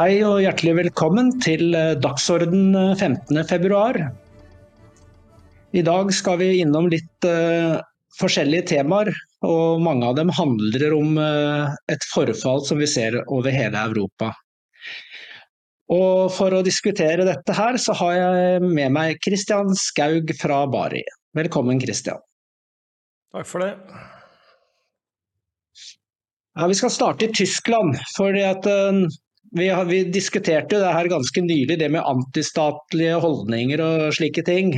Hei og hjertelig velkommen til eh, Dagsorden 15.2. I dag skal vi innom litt uh, forskjellige temaer, og mange av dem handler om uh, et forfall som vi ser over hele Europa. Og For å diskutere dette her, så har jeg med meg Kristian Skaug fra Bari. Velkommen, Kristian. Takk for det. Ja, Vi skal starte i Tyskland. fordi at uh, vi, har, vi, diskuterte det her ganske nylig, det med antistatlige holdninger og slike ting.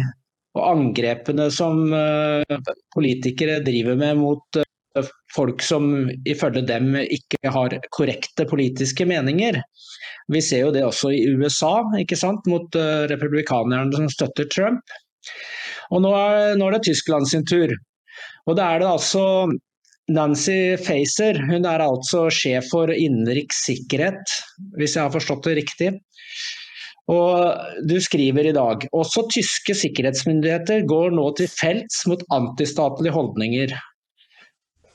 Og angrepene som uh, politikere driver med mot uh, folk som ifølge dem ikke har korrekte politiske meninger. Vi ser jo det også i USA, ikke sant, mot uh, republikanerne som støtter Trump. Og nå er, nå er det Tyskland sin tur. Og da er det altså Nancy Facer hun er altså sjef for innenriks sikkerhet, hvis jeg har forstått det riktig. Og du skriver i dag også tyske sikkerhetsmyndigheter går nå til felts mot antistatlige holdninger.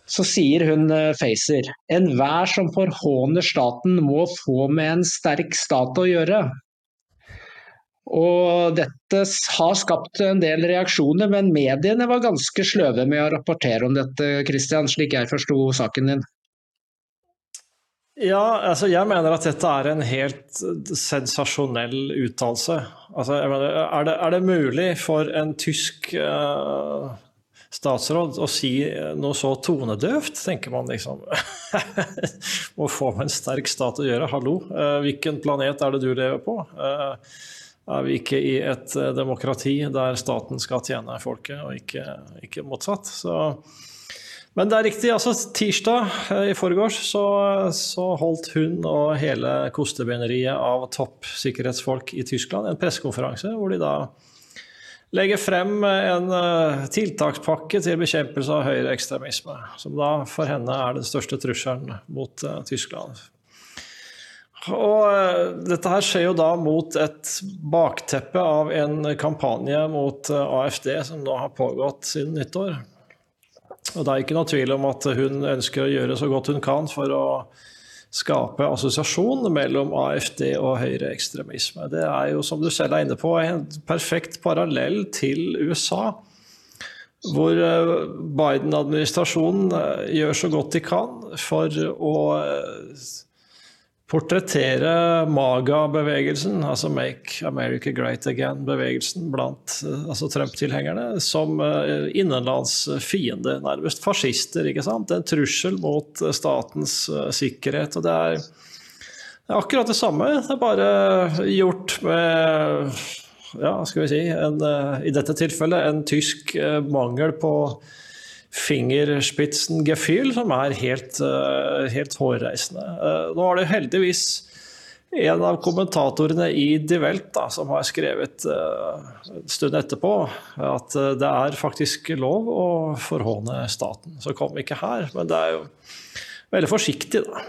Så sier hun eh, Facer enhver som forhåner staten må få med en sterk stat å gjøre. Og dette har skapt en del reaksjoner, men mediene var ganske sløve med å rapportere om dette, Christian, slik jeg forsto saken din. Ja, altså jeg mener at dette er en helt sensasjonell uttalelse. Altså, er, er, det mulig for en tysk uh, statsråd å si noe så tonedøvt, tenker man liksom. Må få med en sterk stat å gjøre, hallo. Uh, hvilken planet er det du lever på? Uh, er vi ikke i et eh, demokrati der staten skal tjene folket, og ikke, ikke motsatt. Så, men det er riktig. altså Tirsdag eh, i forgårs så, så holdt hun og hele kostebeineriet av toppsikkerhetsfolk i Tyskland en pressekonferanse hvor de da legger frem en eh, tiltakspakke til bekjempelse av høyreekstremisme, som da for henne er den største trusselen mot Tyskland. Og eh, dette her skjer jo da mot et bakteppe av en kampanje mot eh, AFD som nå har pågått siden nyttår. Og det er ikke noe tvil om at hun ønsker å gjøre så godt hun kan for å skape assosiasjon mellom AFD og høyreekstremisme. Det er jo, som du selv er inne på, en perfekt parallell til USA. Hvor eh, Biden-administrasjonen gjør så godt de kan for å portrettere MAGA-bevegelsen, altså Make America Great Again-bevegelsen blant eh, altså Trump-tilhengerne, som eh, innenlandsfiende, nærmest fascister. ikke sant? En trussel mot eh, statens sikkerhet. og det er, det er akkurat det samme, det er bare gjort med ja, skal vi si, en, i dette tilfellet en tysk mangel på Fingerspitzengefühl, som er helt, eh, helt hårreisende. Eh, nå har det heldigvis en av kommentatorene i Die Welt da, som har skrevet uh, en stund etterpå at uh, det er faktisk lov å forhåne staten. Så kom ikke her, men det er jo veldig forsiktig, da.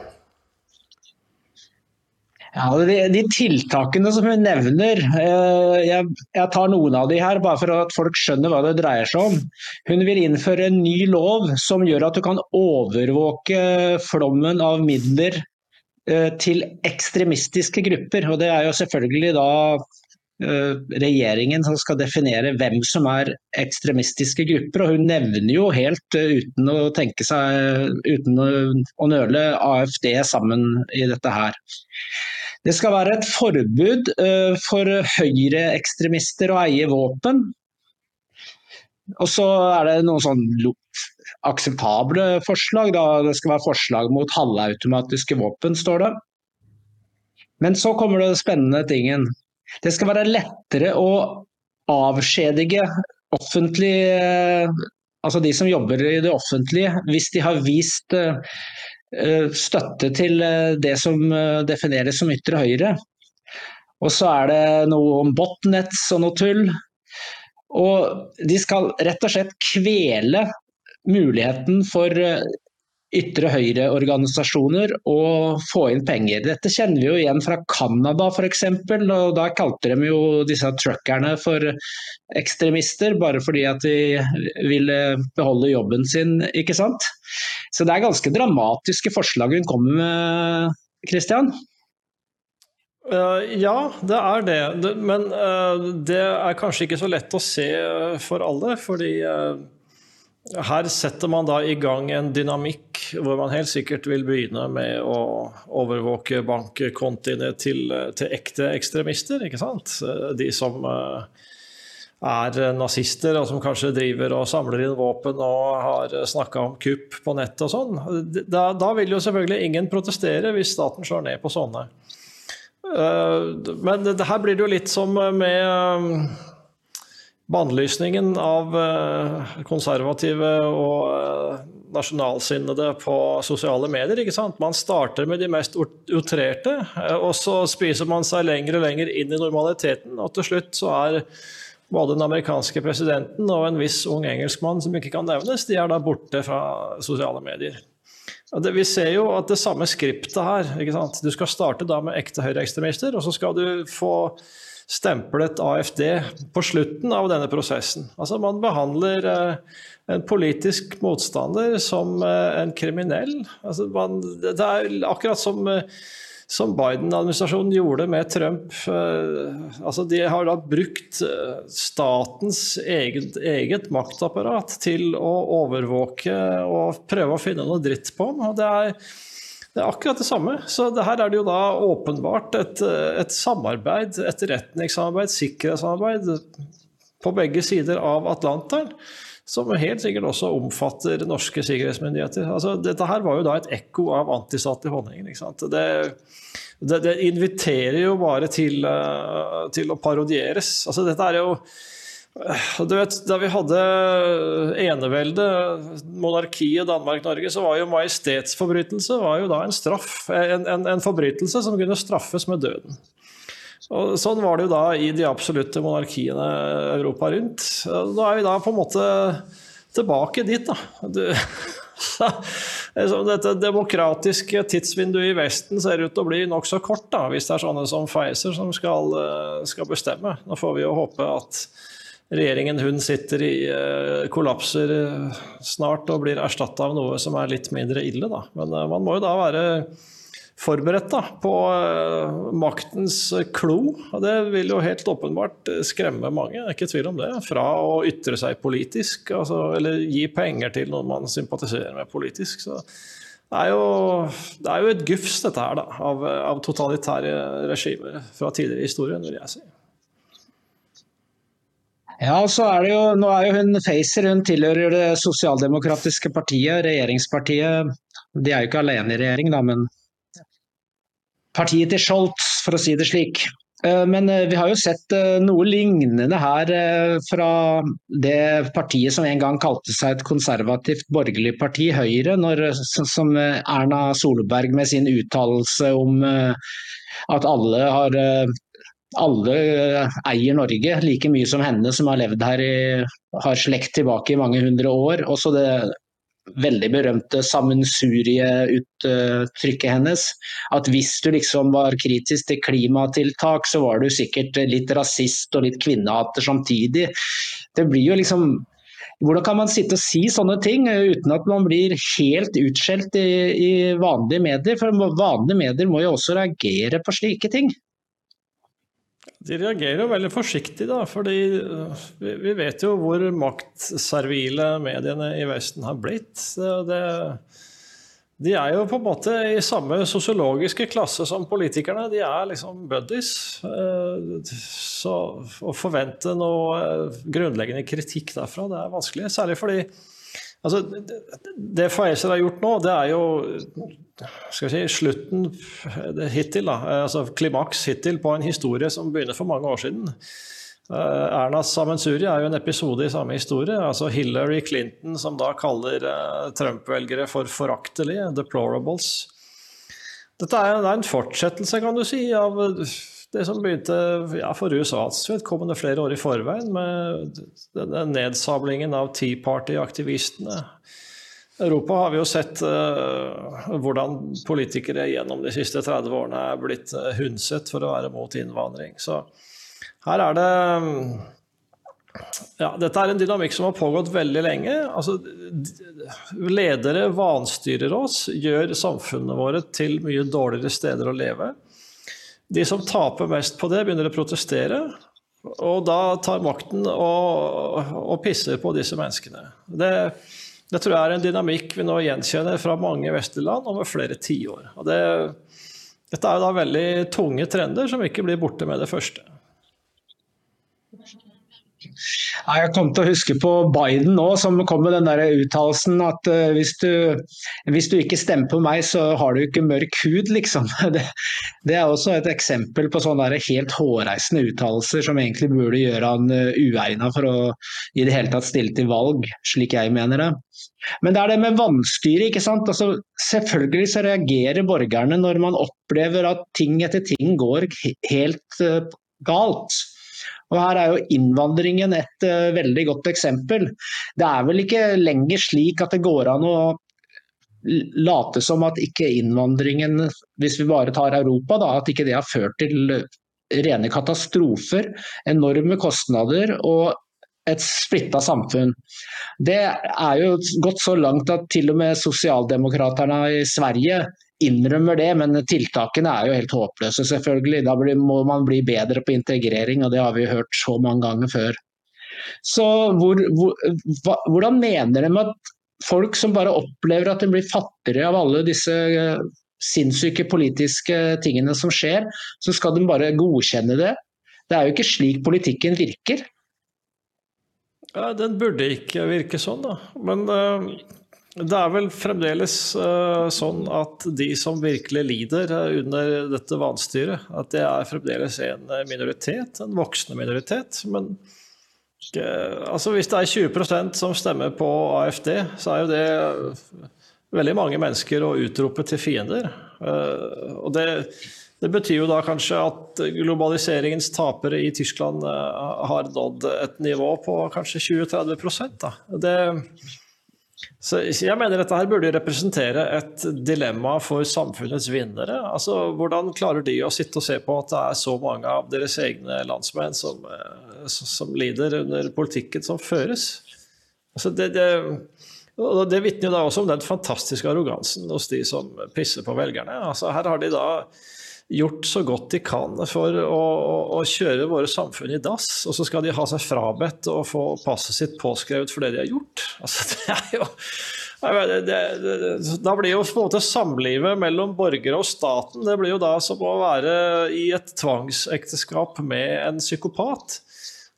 Ja, de, de, tiltakene som hun nevner, eh, jeg, jeg, tar noen av de her bare for at folk skjønner hva det dreier seg om. Hun vil innføre en ny lov som gjør at du kan overvåke flommen av midler eh, til ekstremistiske grupper. Og det er jo selvfølgelig da eh, regjeringen som skal definere hvem som er ekstremistiske grupper. Og hun nevner jo helt uten å tenke seg, uten å nøle, AFD sammen i dette her. Det skal være et forbud uh, for høyreekstremister å eie våpen. Og så er det noen sånn akseptable forslag. Da. Det skal være forslag mot halvautomatiske våpen, står det. Men så kommer det spennende tingen. Det skal være lettere å avskjedige offentlig Altså de som jobber i det offentlige, hvis de har vist Eh, støtte til eh, det som eh, defineres som ytre høyre. Og så er det noe om botnets og noe tull. Og de skal rett og slett kvele muligheten for ytre høyre-organisasjoner å få inn penger. Dette kjenner vi jo igjen fra Canada f.eks. og Da kalte de jo disse truckerne for ekstremister, bare fordi at de ville beholde jobben sin. ikke sant? Så det er ganske dramatiske forslag hun kommer med, Christian? ja, det er det. Men det er kanskje ikke så lett å se for alle. fordi her setter man da i gang en dynamikk hvor man helt sikkert vil begynne med å overvåke bankkontiene til, til ekte ekstremister. ikke sant? De som er nazister, og som kanskje driver og samler inn våpen og har snakka om kupp på nett og sånn. Da, da, vil jo selvfølgelig ingen protestere hvis staten slår ned på sånne. Eh, men det her blir det jo litt som med eh, bannlysningen av eh, konservative og nasjonalsinnede på sosiale medier. ikke sant? Man starter med de mest outrerte, og så spiser man seg lenger og lenger inn i normaliteten. Og til slutt så er både den amerikanske presidenten og en viss ung engelskmann som ikke kan nevnes, de er da borte fra sosiale medier. Det, vi ser jo at det samme skriptet her. ikke sant? Du skal starte da med ekte høyreekstremister, og så skal du få stemplet AFD på slutten av denne prosessen. Altså Man behandler eh, en politisk motstander som eh, en kriminell. Altså man, det er akkurat som eh, som Biden-administrasjonen gjorde med Trump. Eh, altså de har da brukt eh, statens eget, eget, maktapparat til å overvåke og prøve å finne noe dritt på ham. Det er, det er akkurat det samme. Så det her er det jo da åpenbart et, et samarbeid, etterretningssamarbeid, sikkerhetssamarbeid på begge sider av Atlanteren som helt sikkert også omfatter norske sikkerhetsmyndigheter. Altså, dette her var jo da et ekko av antistatlige holdninger. Det, det, det, inviterer jo bare til, uh, til å parodieres. Altså, dette er jo du vet, Da vi hadde enevelde, monarkiet Danmark-Norge, så var jo majestetsforbrytelse var jo da en straff, en, en, en forbrytelse som kunne straffes med døden. Og sånn var det jo da i de absolutte monarkiene Europa rundt. Nå er vi da på en måte tilbake dit, da. Du, dette demokratiske tidsvinduet i Vesten ser ut til å bli nokså kort, da, hvis det er sånne som Pfizer som skal, skal bestemme. Nå får vi jo håpe at regjeringen hun sitter i, eh, kollapser snart og blir erstatta av noe som er litt mindre ille, da. Men eh, man må jo da være forberedt da, på uh, maktens klo. Og det vil jo helt åpenbart skremme mange, er ikke tvil om det, fra å ytre seg politisk, altså, eller gi penger til noen man sympatiserer med politisk. Så det er jo, det er jo et gufs, dette her, da, av, av totalitære regimer fra tidligere i historien, vil jeg si. Ja, så er det jo, Nå er jo hun Facer, hun tilhører det sosialdemokratiske partiet, regjeringspartiet. De er jo ikke alene i regjering, da, men partiet til Scholz, for å si det slik. Eh, men eh, vi har jo sett eh, noe lignende her fra det partiet som en gang kalte seg et konservativt borgerlig parti, Høyre, når, som Erna Solberg med sin uttalelse om at alle har alle eier Norge like mye som henne, som har levd her i har slekt tilbake i mange hundre år. Også det veldig berømte sammensurieuttrykket hennes. At hvis du liksom var kritisk til klimatiltak, så var du sikkert litt rasist og litt kvinnehater samtidig. Det blir jo liksom hvordan kan man sitte og si sånne ting uten at man blir helt utskjelt i, i vanlige medier? For vanlige medier må jo også reagere på slike ting. De reagerer jo veldig forsiktig, da, fordi øh, vi vet jo hvor maktservile mediene i Vesten har blitt. Det, de er jo på en måte i samme sosiologiske klasse som politikerne. De er liksom buddies. Øh, så å forvente noe øh, grunnleggende kritikk derfra, det er vanskelig. Særlig fordi altså, det Faeser har gjort nå, det er jo skal si, slutten hittil, da, altså klimaks hittil på en historie som begynner for mange år siden. Eh, Ernas sammensurie er jo en episode i samme historie. altså Hillary Clinton som da kaller eh, Trump-velgere for foraktelige, deplorables. Dette er en fortsettelse, kan du si, av det som begynte ja, for USAs vedkommende flere år i forveien, med denne nedsablingen av Tea Party-aktivistene Europa har vi jo sett uh, hvordan politikere gjennom de siste 30 årene er blitt uh, hundset for å være mot innvandring. Så her er det ja, Dette er en dynamikk som har pågått veldig lenge. Altså, ledere vanstyrer oss, gjør samfunnet våre til mye dårligere steder å leve. De som taper mest på det, begynner å protestere. Og da tar makten og, og pisser på disse menneskene. Det, det, tror jeg er en dynamikk vi nå gjenkjenner fra mange vestlige land over flere tiår. Det, dette er jo da veldig tunge trender som ikke blir borte med det første. Jeg kom til å huske på Biden nå, som kom med den uttalelsen at uh, hvis, du, hvis, du, ikke stemmer på meg, så har du ikke mørk hud, liksom. Det, det er også et eksempel på sånne helt hårreisende uttalelser som egentlig burde gjøre han eh, uegna for å i det hele tatt stille til valg, slik jeg mener det. Men det er det med vannstyret. ikke sant? Altså, selvfølgelig så reagerer borgerne når man opplever at ting etter ting går helt uh, galt. Og Her er jo innvandringen et uh, veldig godt eksempel. Det er vel ikke lenger slik at det går an å late som at ikke innvandringen, hvis vi bare tar Europa, da, at ikke det har ført til rene katastrofer, enorme kostnader og et splitta samfunn. Det er jo gått så langt at til og med sosialdemokraterne i Sverige innrømmer det, men tiltakene er jo helt håpløse, selvfølgelig. Da må man bli bedre på integrering, og det har vi hørt så mange ganger før. Så hvor, hvor, hvordan mener de at folk som bare opplever at de blir fattigere av alle disse eh, sinnssyke politiske tingene som skjer, så skal de bare godkjenne det? Det er jo ikke slik politikken virker. Ja, Den burde ikke virke sånn, da. Men uh, det er vel fremdeles uh, sånn at de som virkelig lider uh, under dette vanstyret, at det er fremdeles en minoritet, en voksende minoritet. Men altså hvis det er 20% som stemmer på AFD, så er jo det veldig mange mennesker å utrope til fiender. og det det betyr jo da kanskje at globaliseringens tapere i Tyskland uh, har nådd et nivå på kanskje 20-30 da. Det, så jeg mener dette her burde representere et dilemma for samfunnets vinnere. Altså, Hvordan klarer de å sitte og se på at det er så mange av deres egne landsmenn som, uh, som lider under politikken som føres? Altså, det, det, det vitner jo da også om den fantastiske arrogansen hos de som pisser på velgerne. Altså, her har de da gjort så godt de kan for å, å, kjøre våre samfunn i dass, og så skal de ha seg frabedt å få passet sitt påskrevet for det de har gjort. Altså, det er jo det, det, det, da blir jo på en måte samlivet mellom borgere og staten det blir jo da som å være i et tvangsekteskap med en psykopat.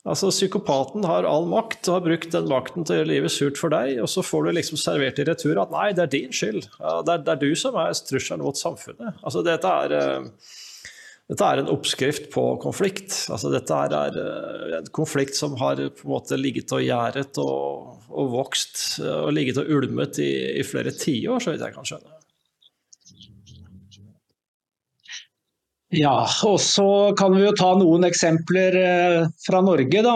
Altså Psykopaten har all makt og har brukt den makten til å gjøre livet surt for deg, og så får du liksom servert i retur at nei, det er din skyld. Det, er, det, er, du som er trusselen mot samfunnet. Altså Dette er, uh, dette er en oppskrift på konflikt. Altså Dette er, uh, en konflikt som har på en måte ligget og gjæret og, og vokst uh, og ligget og ulmet i, i flere tiår, så vidt jeg kan skjønne. Ja, og så kan vi jo ta noen eksempler eh, fra Norge, da.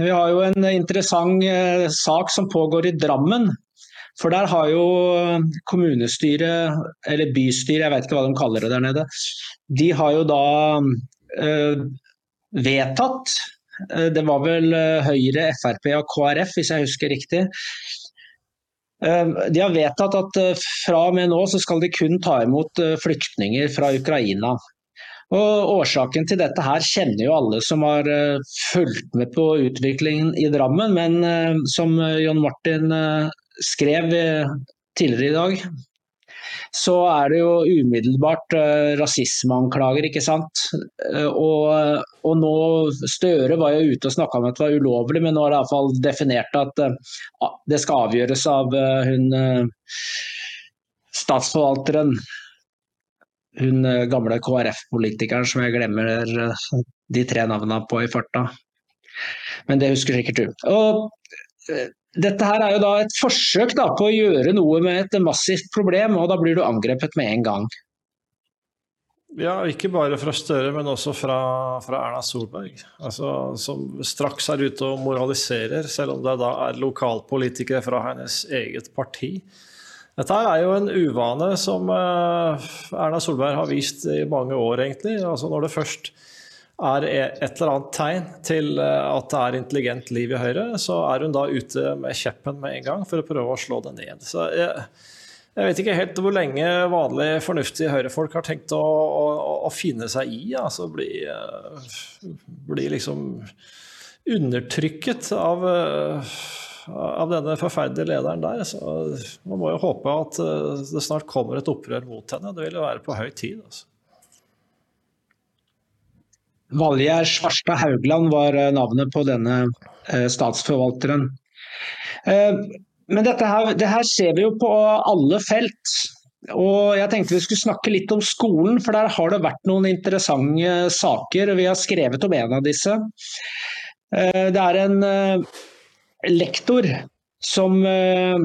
Vi har jo en interessant eh, sak som pågår i Drammen. For der har jo kommunestyret, eller bystyret, jeg vet ikke hva de kaller det der nede, de har jo da øh, vedtatt det var vel Høyre, Frp og KrF, hvis jeg husker riktig. De har vedtatt at fra og med nå så skal de kun ta imot flyktninger fra Ukraina. Og Årsaken til dette her kjenner jo alle som har uh, fulgt med på utviklingen i Drammen. Men uh, som John Martin skrev tidligere i dag, så er det jo umiddelbart rasismeanklager, ikke sant. Og, og, nå Støre var jo ute og snakka om at det var ulovlig, men nå er det iallfall definert at det skal avgjøres av hun statsforvalteren hun eh, gamle KrF-politikeren som jeg glemmer eh, de tre navnene på i farta. Men det husker sikkert du. Og eh, dette her er jo da et forsøk da, på å gjøre noe med et massivt problem, og da blir du angrepet med en gang. Ja, ikke bare fra Støre, men også fra, fra Erna Solberg. Altså, som straks er ute og moraliserer, selv om det da er lokalpolitikere fra hennes eget parti dette er jo en uvane som eh, Erna Solberg har vist i mange år, egentlig. Altså når det først er e, et eller annet tegn til eh, at det er intelligent liv i Høyre, så er hun da ute med kjeppen med en gang for å prøve å slå det ned. Så jeg, Jeg vet ikke helt hvor lenge vanlige, fornuftige høyrefolk har tenkt å, å, å finne seg i. Altså bli, bli liksom undertrykket av, av denne forferdelige lederen der. Så man må jo håpe at det snart kommer et opprør mot henne. Det vil jo være på høy tid. altså. Valgjerd Svarstad Haugland var navnet på denne statsforvalteren. Men dette her, det her ser vi jo på alle felt. Og jeg tenkte vi skulle snakke litt om skolen, for der har det vært noen interessante saker. Vi har skrevet om en av disse. Eh, det er en eh, lektor som eh,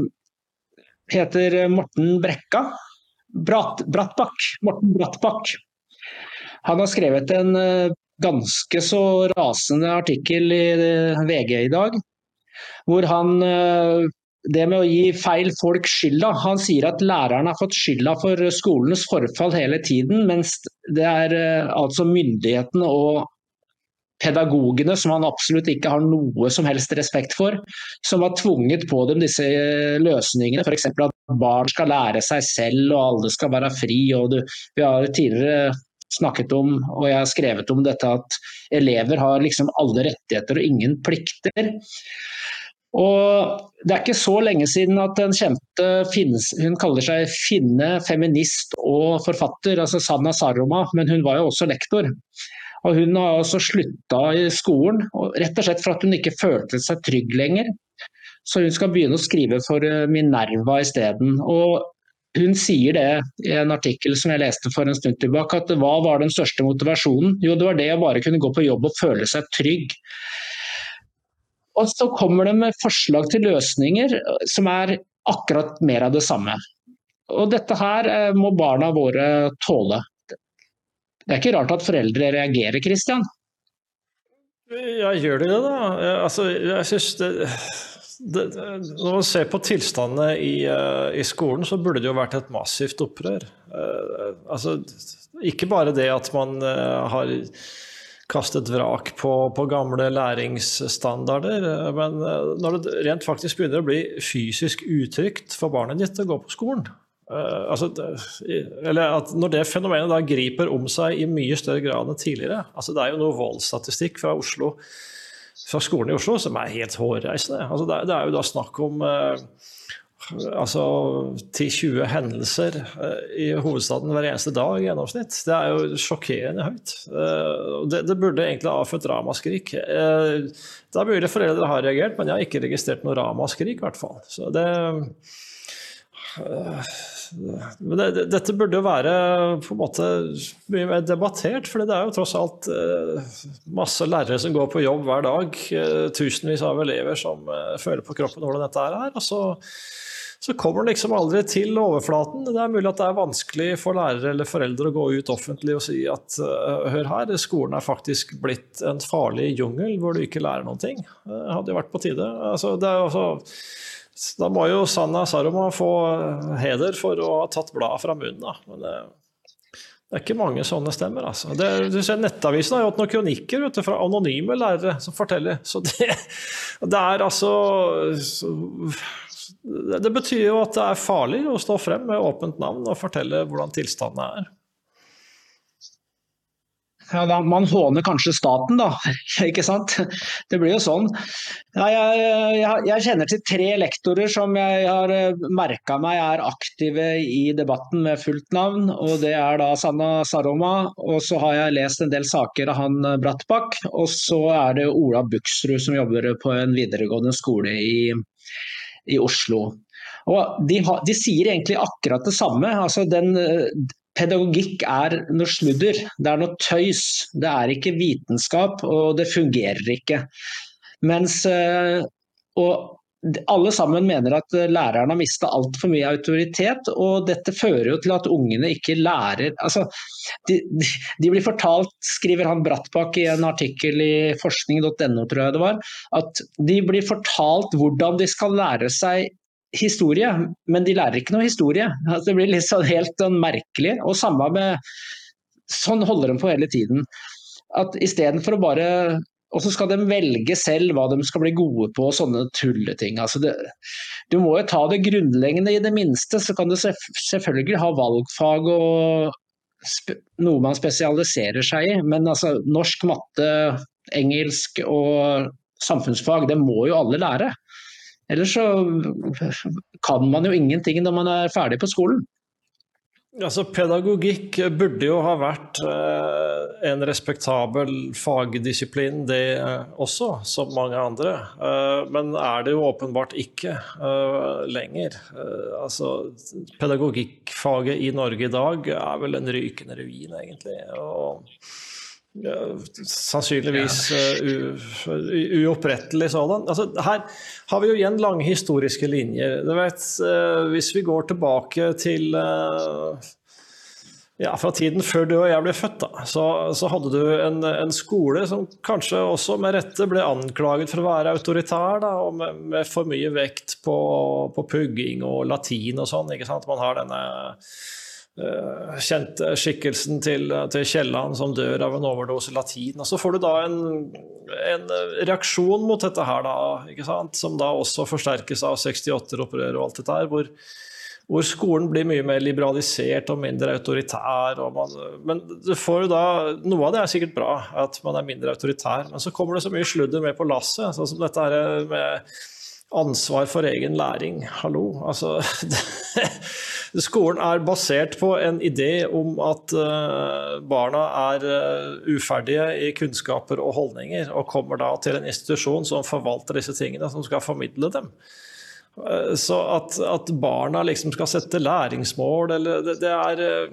heter Morten Brekka. Bratt, Brattbakk. Morten Brattbakk. Han har skrevet en ganske så rasende artikkel i VG i dag, hvor han det med å gi feil folk skylda. Han sier at læreren har fått skylda for skolens forfall hele tiden, mens det er eh, altså myndighetene og pedagogene, som han absolutt ikke har noe som helst respekt for, som har tvunget på dem disse eh, løsningene. F.eks. at barn skal lære seg selv og alle skal være fri. du, Vi har tidligere snakket om, og jeg har skrevet om dette at elever har liksom alle rettigheter og ingen plikter. Og Det er ikke så lenge siden at en kjente hun kaller seg finne, feminist og forfatter, altså Sanna Saroma, men hun var jo også lektor. Og Hun har også slutta i skolen, rett og slett for at hun ikke følte seg trygg lenger. Så hun skal begynne å skrive for eh, Minerva isteden. Hun sier det i en artikkel som jeg leste for en stund tilbake, at hva var den største motivasjonen? Jo, det var det å bare kunne gå på jobb og føle seg trygg. Og så kommer det med forslag til løsninger som er akkurat mer av det samme. Og dette her eh, må barna våre tåle. Det er ikke rart at foreldre reagerer, Kristian? Ja, gjør de det, da? Altså, jeg synes det, det, Når man ser på tilstandene i, uh, i, skolen, så burde det jo vært et massivt opprør. Uh, altså, ikke bare det at man uh, har kastet vrak på, på, gamle læringsstandarder. Men eh, når det rent faktisk begynner å bli fysisk utrygt for barnet ditt å gå på skolen uh, altså, Eller at når det fenomenet da griper om seg i mye større grad enn tidligere altså Det er jo noe voldsstatistikk fra Oslo fra skolen i Oslo som er helt hårreisende. Altså, det, er, det er jo da snakk om uh, altså 10-20 hendelser uh, i hovedstaden hver eneste dag i gjennomsnitt. Det er jo sjokkerende høyt. Det, det burde egentlig ha avfødt ramaskrik. Det er mulig foreldre har reagert, men jeg har ikke registrert noe ramaskrik, i hvert fall. Så det, det, dette burde jo være på en måte mye mer debattert, for det er jo tross alt masse lærere som går på jobb hver dag. Tusenvis av elever som føler på kroppen hvordan dette er. Og så så kommer den liksom aldri til overflaten. Det er mulig at det er vanskelig for lærere eller foreldre å gå ut offentlig og si at hør her, skolen er faktisk blitt en farlig jungel hvor du ikke lærer noen ting. Det hadde jo vært på tide. Altså, også, da må jo Sanna Saroma få heder for å ha tatt bladet fra munnen. Da. Men det, det er ikke mange sånne stemmer. Altså. Det, du ser Nettavisen har jo hatt noen kronikker du, fra anonyme lærere som forteller. Så det, det er altså så, det betyr jo at det er farlig å stå frem med åpent navn og fortelle hvordan tilstanden er. Ja, da, Man håner kanskje staten, da. ikke sant? Det blir jo sånn. Ja, jeg, jeg, kjenner til tre lektorer som jeg har eh, merka meg er aktive i debatten med fullt navn. og Det er da Sanna Saroma, og så har jeg lest en del saker av han eh, Brattbakk. Og så er det Ola Buksrud som jobber på en videregående skole i i Oslo. Og de, de, sier egentlig akkurat det samme. altså den eh, Pedagogikk er noe sludder, det er noe tøys. Det er ikke vitenskap, og det fungerer ikke. Mens eh, og alle sammen mener at læreren har mista altfor mye autoritet, og dette fører jo til at ungene ikke lærer altså, de, de, blir fortalt, skriver han Brattbakk i en artikkel i forskning.no, tror jeg det var, at de blir fortalt hvordan de skal lære seg historie, men de lærer ikke noe historie. Altså, det blir litt sånn helt sånn merkelig. Og samme med Sånn holder de på hele tiden. At istedenfor å bare og så skal de velge selv hva de skal bli gode på og sånne tulleting. Altså det, du må jo ta det grunnleggende i det minste. Så kan du selvfølgelig ha valgfag og noe man spesialiserer seg i. Men altså, norsk, matte, engelsk og samfunnsfag, det må jo alle lære. Ellers så kan man jo ingenting når man er ferdig på skolen. Altså, pedagogikk burde jo ha vært eh, en respektabel fagdisiplin, det eh, også, som mange andre. Eh, men er det jo åpenbart ikke eh, lenger. Eh, altså, pedagogikkfaget i Norge i dag er vel en rykende ruin, egentlig. Og sannsynligvis uh, uopprettelig sådan. Altså, her har vi jo igjen lange historiske linjer. Vet, uh, hvis vi går tilbake til uh, ja, fra tiden før du og jeg ble født, da, så, så hadde du en, en, skole som kanskje også med rette ble anklaget for å være autoritær, da, og med, med for mye vekt på, på, pugging og latin og sånn. Man har denne kjente skikkelsen til, til Kielland som dør av en overdose latin. Og så får du da en, en reaksjon mot dette her, da, som da også forsterkes av 68-opprøret og alt dette her. hvor hvor skolen blir mye mer liberalisert og mindre autoritær. Og man, men du får jo da, Noe av det er sikkert bra, at man er mindre autoritær, men så kommer det så mye sludder med på lasset. sånn som dette her med ansvar for egen læring. Hallo. Altså, det, Skolen er basert på en idé om at uh, barna er uh, uferdige i kunnskaper og holdninger, og kommer da til en institusjon som forvalter disse tingene, som skal formidle dem. Uh, så at, at, barna liksom skal sette læringsmål, eller det, det er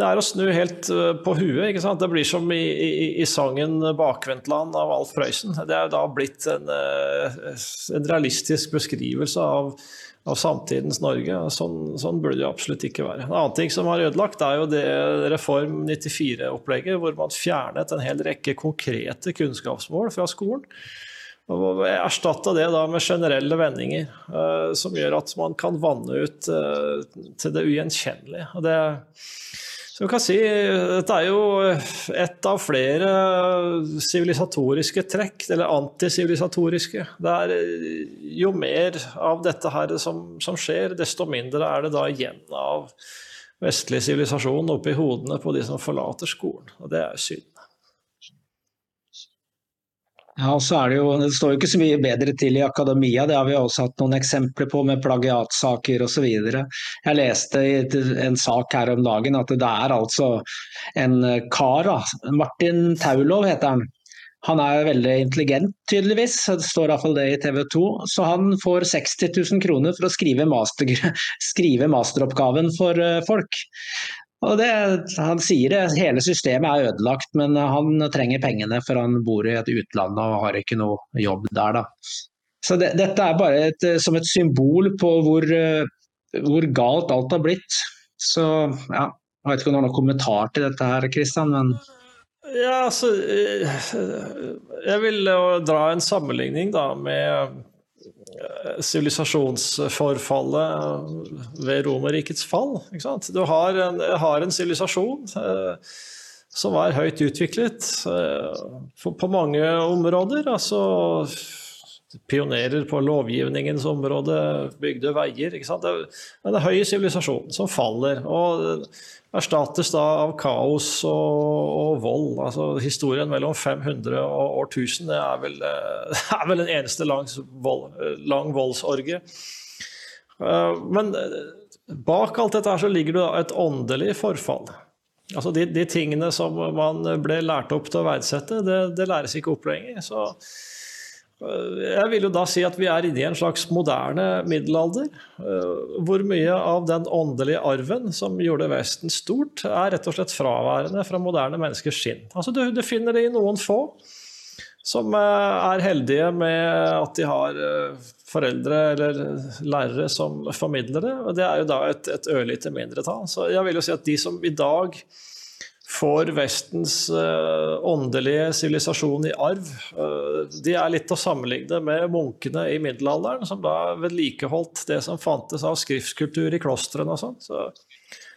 det er å snu helt på huet. ikke sant? Det blir som i, i, i sangen 'Bakvendtland' av Alf Prøysen. Det er da blitt en, en realistisk beskrivelse av av samtidens Norge. Sånn, sånn, burde det absolutt ikke være. En annen ting som har ødelagt, er jo det Reform 94-opplegget, hvor man fjernet en hel rekke konkrete kunnskapsmål fra skolen. Og erstatta det da med generelle vendinger, uh, som gjør at man kan vanne ut til det ugjenkjennelige. Og det så kan si, Dette er jo ett av flere sivilisatoriske trekk, eller antisivilisatoriske. Jo mer av dette her som, som, skjer, desto mindre er det da igjen av vestlig sivilisasjon oppi hodene på de som forlater skolen. Og det er synd. Ja, og så er Det jo, det står jo ikke så mye bedre til i akademia, det har vi også hatt noen eksempler på med plagiatsaker osv. Jeg leste i en sak her om dagen at det er altså en kar, Martin Taulov heter han. Han er veldig intelligent, tydeligvis, det står iallfall det i TV 2. Så han får 60 000 kroner for å skrive, master, skrive masteroppgaven for eh, folk. Og det, han sier det, hele systemet er ødelagt, men han trenger pengene for han bor i et utland og har ikke noe jobb der. Da. Så det, Dette er bare et, som et symbol på hvor, hvor, galt alt har blitt. Så ja, Jeg vet ikke om du har noen kommentar til dette her, Kristian, men Ja, altså Jeg vil dra en sammenligning da med sivilisasjonsforfallet ved Romerrikets fall. Du har en, har en sivilisasjon eh, som er høyt utviklet eh, på mange områder. altså Pionerer på lovgivningens område, bygde veier. Det er en høy sivilisasjon som faller. og erstattes da av kaos og, og vold. Altså, historien mellom 500 og år 1000 det er, vel, er vel en eneste lang, vold, lang voldsorgie. Eh, men eh, bak alt dette her så ligger det et åndelig forfall. Altså de, de, tingene som man ble lært opp til å verdsette, det, det læres ikke opp lenger. Så jeg vil jo da si at vi er inne i en slags moderne middelalder. Eh, hvor mye av den åndelige arven som gjorde Vesten stort, er rett og slett fraværende fra moderne menneskers skinn. Altså du, du finner det i noen få som eh, er heldige med at de har eh, foreldre eller lærere som formidler det. Det er jo da et, et ørlite mindretall. Så jeg vil jo si at de som i dag får Vestens uh, åndelige sivilisasjon i arv. Uh, de er litt å sammenligne med munkene i middelalderen, som da vedlikeholdt det som fantes av skriftskultur i klostrene og sånn. Så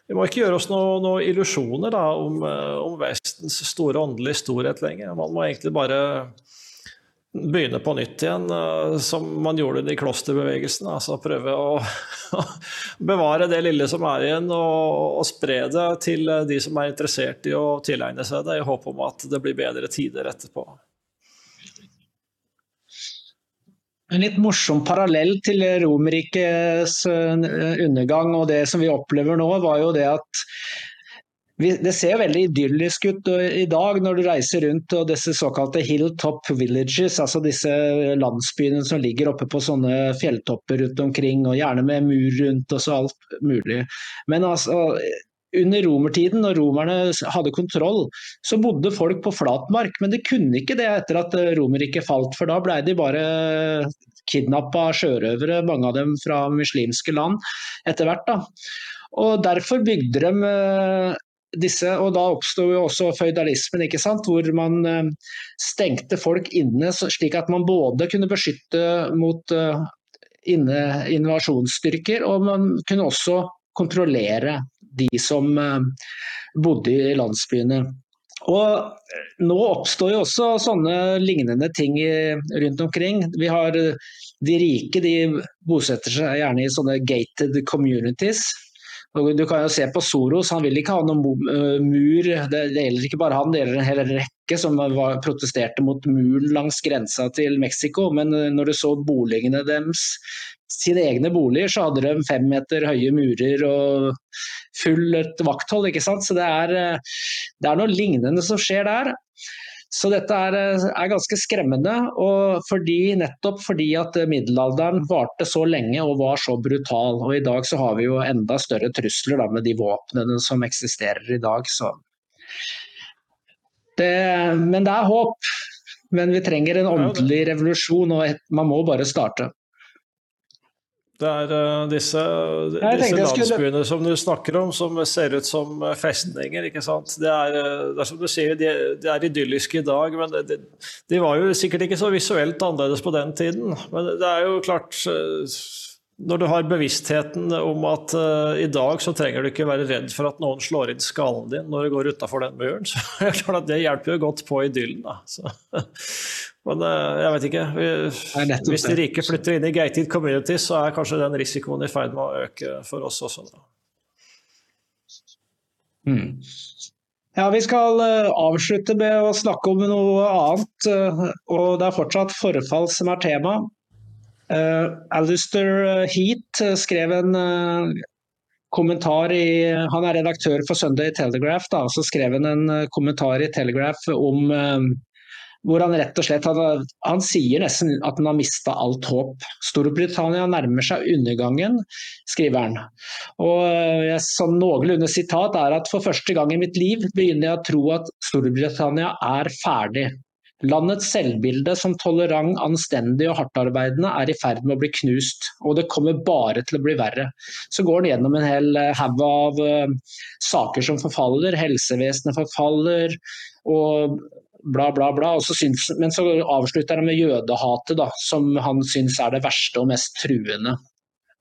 vi må ikke gjøre oss noen noe illusjoner om, om, Vestens store åndelige storhet lenger. Man må egentlig bare begynne på nytt igjen, som man gjorde i klosterbevegelsen. Altså prøve å, bevare det lille som er igjen, og, og, spre det til de som er interessert i å tilegne seg det, i håp om at det blir bedre tider etterpå. En litt morsom parallell til Romerrikets eh, undergang og det som vi opplever nå, var jo det at det ser veldig idyllisk ut i dag når du reiser rundt og disse såkalte hilltop villages, altså disse landsbyene som ligger oppe på sånne fjelltopper rundt omkring, og gjerne med mur rundt og så alt mulig. Men altså, under romertiden, når romerne hadde kontroll, så bodde folk på flatmark. Men de kunne ikke det etter at Romerriket falt, for da ble de bare kidnappa sjørøvere, mange av dem fra muslimske land, etter hvert. da. Og Derfor bygde de eh, disse, og da oppsto jo også føydalismen, ikke sant? hvor man eh, stengte folk inne slik at man både kunne beskytte mot inne, invasjonsstyrker, og man kunne også kontrollere de som eh, bodde i landsbyene. Og eh, Nå oppstår jo også sånne lignende ting rundt omkring. Vi har eh, De rike de bosetter seg gjerne i sånne gated communities. Du kan jo se på Soros, han vil ikke ha noen mur. Det gjelder ikke bare han, det gjelder en hel rekke som var, protesterte mot muren langs grensa til Mexico. Men når du så boligene deres sine egne boliger, så hadde de fem meter høye murer og fullt vakthold. ikke sant? Så det er, eh, det er noe lignende som skjer der. Så dette er, eh, er, ganske skremmende, og fordi, nettopp fordi at middelalderen varte så lenge og var så brutal. Og i dag så har vi jo enda større trusler da, med de våpnene som eksisterer i dag. Det, men det er håp. Men vi trenger en åndelig revolusjon, og man må bare starte. Det er uh, disse, disse landsbyene som du snakker om, som ser ut som eh, festninger. ikke sant? Det er, eh, det er som du sier, de, de er idylliske i dag, men de, de, var jo sikkert ikke så visuelt annerledes på den tiden. Men det er jo klart når du har bevisstheten om at uh, i dag så trenger du ikke være redd for at noen slår inn skallen din når du går utafor den muren, så er det klart at det hjelper jo godt på idyllen. Da. Så, men uh, jeg vet ikke. Hvis de rike flytter inn i gated communities, så er kanskje den risikoen i ferd med å øke for oss også. Mm. Ja, Vi skal uh, avslutte med å snakke om noe annet. og Det er fortsatt forfall som er tema. Alistair eh, Heat eh, skrev en kommentar i Han er redaktør for Sunday Telegraph. Da, så skrev han en kommentar i Telegraph om hvor han rett og slett han, han sier nesten at han har mista alt håp. Storbritannia nærmer seg undergangen, skriver han. Og sånn noenlunde sitat er at for første gang i mitt liv begynner jeg å tro at Storbritannia er ferdig. Landets selvbilde som tolerant, anstendig og hardtarbeidende er i ferd med å bli knust, og det kommer bare til å bli verre. Så går han gjennom en hel eh, haug av uh, saker som forfaller, helsevesenet forfaller og bla, bla, bla. Så syns, men så avslutter han med jødehatet, da, som han syns er det verste og mest truende.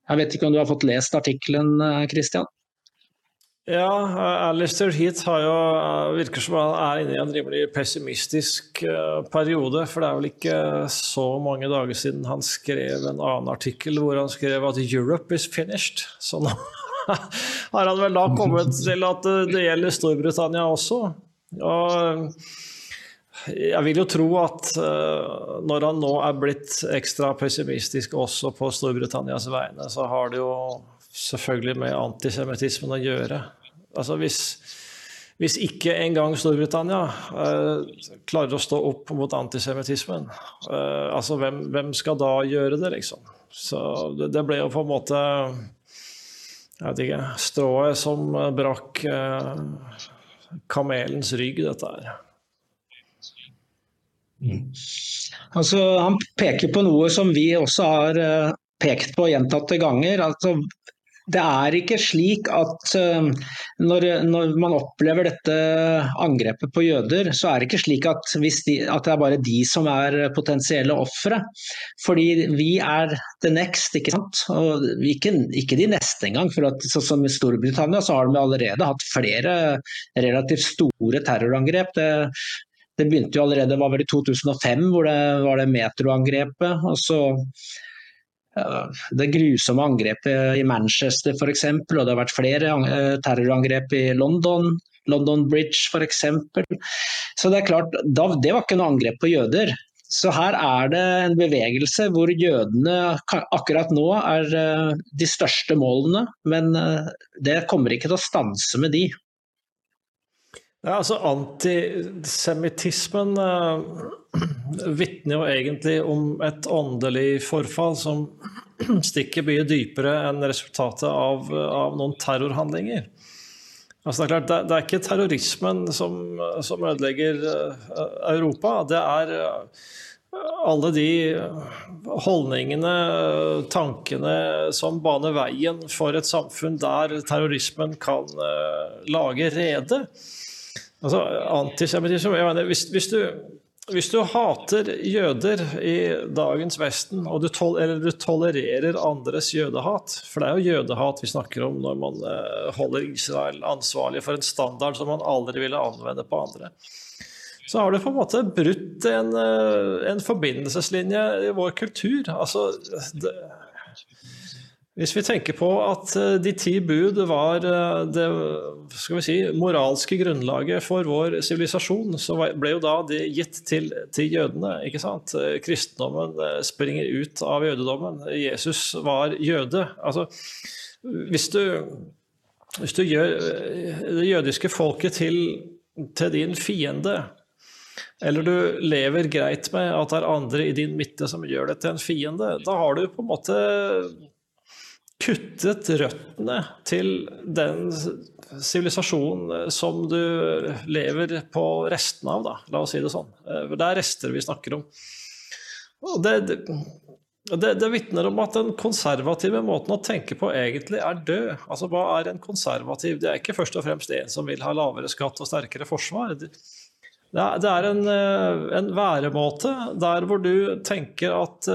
Jeg vet ikke om du har fått lest artikkelen, eh, Christian? Ja, Alistair Heath har jo, eh, virker som han er inne i en rimelig pessimistisk eh, periode. For det er vel ikke så mange dager siden han skrev en annen artikkel hvor han skrev at 'Europe is finished'. Så nå har han vel da kommet til at det gjelder Storbritannia også. Og jeg vil jo tro at uh, når han nå er blitt ekstra pessimistisk også på Storbritannias vegne, så har det jo selvfølgelig med antisemittismen å gjøre. Altså hvis, hvis ikke engang Storbritannia uh, klarer å stå opp mot antisemittismen, uh, altså hvem, hvem, skal da gjøre det, liksom? Så det, det, ble jo på en måte Jeg vet ikke Strået som brakk uh, kamelens rygg, dette her. Mm. Altså, han peker på noe som vi også har pekt på gjentatte ganger. Altså, Det er ikke slik at uh, når, når, man opplever dette angrepet på jøder, så er det ikke slik at, de, at det er bare de som er potensielle ofre. Fordi vi er the next, ikke sant. Og ikke, ikke de neste engang. For at, så, som i Storbritannia så har de allerede hatt flere relativt store terrorangrep. Det, det begynte jo allerede var vel i 2005, hvor det var det metroangrepet. og så det grusomme angrepet i Manchester f.eks., og det har vært flere eh, terrorangrep i London. London Bridge f.eks. Så det er klart, det var ikke noe angrep på jøder. Så her er det en bevegelse hvor jødene akkurat nå er eh, de største målene, men eh, det kommer ikke til å stanse med de. Ja, altså Antisemittismen eh, vitner jo egentlig om et åndelig forfall som stikker mye dypere enn resultatet av, av noen terrorhandlinger. Altså det, er klart, det, det, er ikke terrorismen som, som ødelegger uh, Europa. Det er uh, alle de holdningene, tankene som baner veien for et samfunn der terrorismen kan lage rede. Altså, antisemittisme hvis, hvis, du, hvis, du, hater jøder i dagens Vesten, og du, tol du tolererer andres jødehat For det er jo jødehat vi snakker om når man uh, holder Israel ansvarlig for en standard som man aldri ville anvende på andre. Så har du på en måte brutt en, uh, en forbindelseslinje i vår kultur. Altså, det, hvis vi tenker på at eh, de ti bud var eh, det si, moralske grunnlaget for vår sivilisasjon, så ble jo da det gitt til, til, jødene. ikke sant? Eh, kristendommen springer ut av jødedommen. Jesus var jøde. Altså, hvis du, hvis du gjør det jødiske folket til, til din fiende, eller du lever greit med at det er andre i din midte som gjør det til en fiende, da har du på en måte kuttet røttene til den sivilisasjonen som du lever på restene av, da. la oss si det sånn. Eh, det er rester vi snakker om. Og det, det, det vitner om at den konservative måten å tenke på egentlig er død. Altså, Hva er en konservativ? Det er ikke først og fremst en som vil ha lavere skatt og sterkere forsvar. Det er, en, eh, en væremåte der hvor du tenker at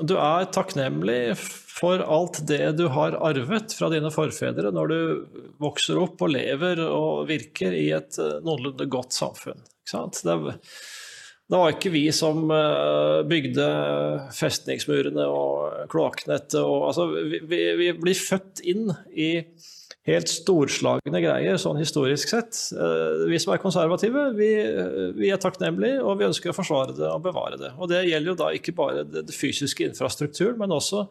du er takknemlig for alt det du har arvet fra dine forfedre når du vokser opp og lever og virker i et eh, noenlunde godt samfunn. Det, det, var ikke vi som eh, bygde festningsmurene og kloakknettet. Altså, vi, vi, blir født inn i helt storslagne greier, sånn historisk sett. Eh, vi som er konservative, vi, vi, er takknemlige, og vi ønsker å forsvare det og bevare det. Og det gjelder jo da ikke bare det fysiske infrastrukturen, men også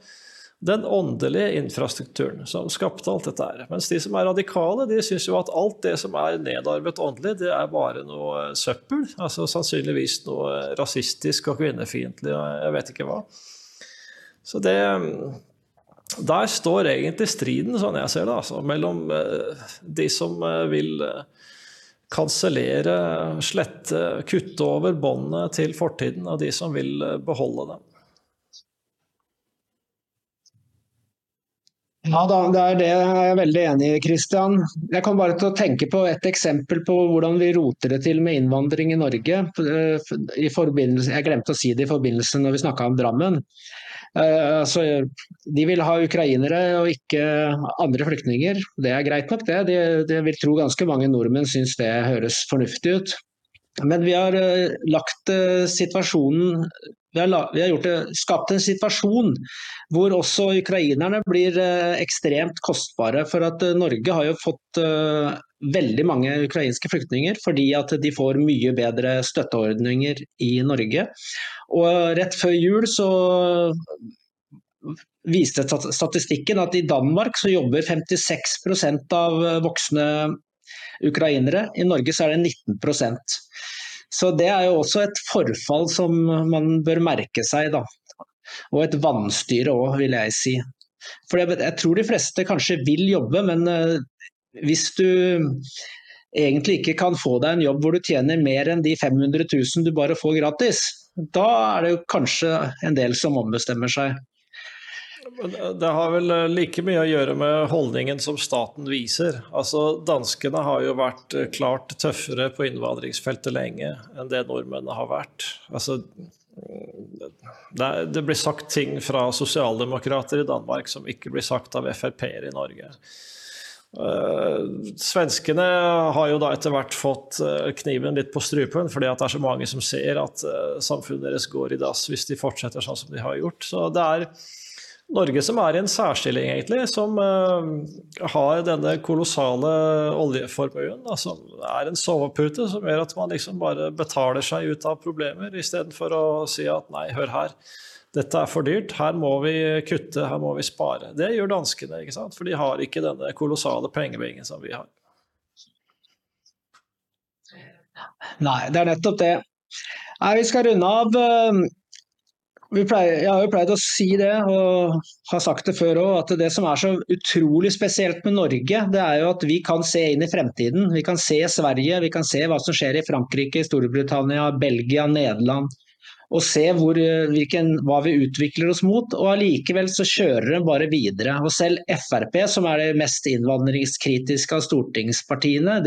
den åndelige infrastrukturen som skapte alt dette her. Mens de som er radikale, de syns jo at alt det som er nedarvet åndelig, det er bare noe søppel. Altså sannsynligvis noe rasistisk og kvinnefiendtlig og jeg vet ikke hva. Så det der står egentlig striden, sånn jeg ser det, altså, mellom eh, de som eh, vil eh, kansellere, slette, kutte over båndet til fortiden, og de som vil beholde dem. Ja, da, det er det jeg er veldig enig i, Kristian. Jeg kom bare til å tenke på et eksempel på hvordan vi roter det til med innvandring i Norge. I jeg glemte å si det i forbindelse når vi snakka om Drammen. Uh, altså, de vil ha ukrainere og ikke andre flyktninger. Det er greit nok, det. De, de vil tro ganske mange nordmenn syns det høres fornuftig ut. Men vi har uh, lagt situasjonen vi har, vi har det, skapt en situasjon hvor også ukrainerne blir ekstremt kostbare. For at Norge har jo fått veldig mange ukrainske flyktninger fordi at de får mye bedre støtteordninger i Norge. Og rett før jul så viste statistikken at i Danmark så jobber 56% av voksne ukrainere. I Norge så er det 19 Så det er jo også et forfall som man bør merke seg. da. Og et vanstyre òg, vil jeg si. For jeg tror de fleste kanskje vil jobbe, men eh, hvis du egentlig ikke kan få deg en jobb hvor du tjener mer enn de 500 000 du bare får gratis, da er det jo kanskje en del som ombestemmer seg. Det har vel like mye å gjøre med holdningen som staten viser. Altså, Danskene har jo vært klart tøffere på innvandringsfeltet lenge enn det nordmennene har vært. Altså, det, det blir sagt ting fra sosialdemokrater i Danmark som ikke blir sagt av Frp-er i Norge. Svenskene har jo da etter hvert fått kniven litt på strupen, fordi at det er så mange som ser at samfunnet deres går i dass hvis de fortsetter sånn som de har gjort. Så det er Norge som er i en særstilling, egentlig, som har denne kolossale oljeformuen, som er en sovepute som gjør at man liksom bare betaler seg ut av problemer, istedenfor å si at nei, hør her dette er for dyrt, her må vi kutte, her må vi spare. Det gjør danskene, ikke sant? for de har ikke denne kolossale pengebingen som vi har. Nei, det er nettopp det. Nei, vi skal runde av. Pleier, jeg har jo pleid å si det, og har sagt det før òg, at det som er så utrolig spesielt med Norge, det er jo at vi kan se inn i fremtiden. Vi kan se Sverige, vi kan se hva som skjer i Frankrike, Storbritannia, Belgia, Nederland og se hvor, eh, hvilken, hva vi utvikler oss mot. Og allikevel så kjører de bare videre. Og selv Frp, som er det mest innvandringskritiske av stortingspartiene,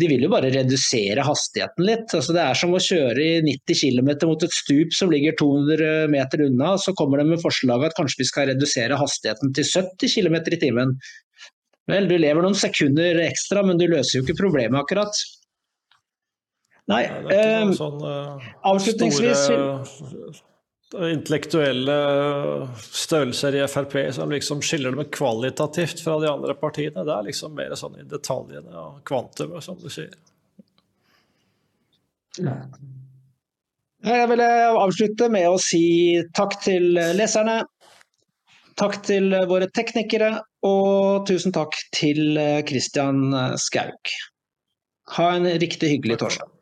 de vil jo bare redusere hastigheten litt. Altså det er som å kjøre i 90 km mot et stup som ligger 200 meter unna. Så kommer de med forslag at kanskje vi skal redusere hastigheten til 70 km i timen. Vel, du lever noen sekunder ekstra, men du løser jo ikke problemet akkurat. Nei, eh, sånn, uh, avslutningsvis store intellektuelle størrelser i Frp som liksom skiller dem kvalitativt fra de andre partiene. Det er liksom mer sånn i detaljene og kvantumet, som du sier. Jeg vil avslutte med å si takk til leserne. Takk til våre teknikere, og tusen takk til Christian Skaug. Ha en riktig hyggelig torsdag.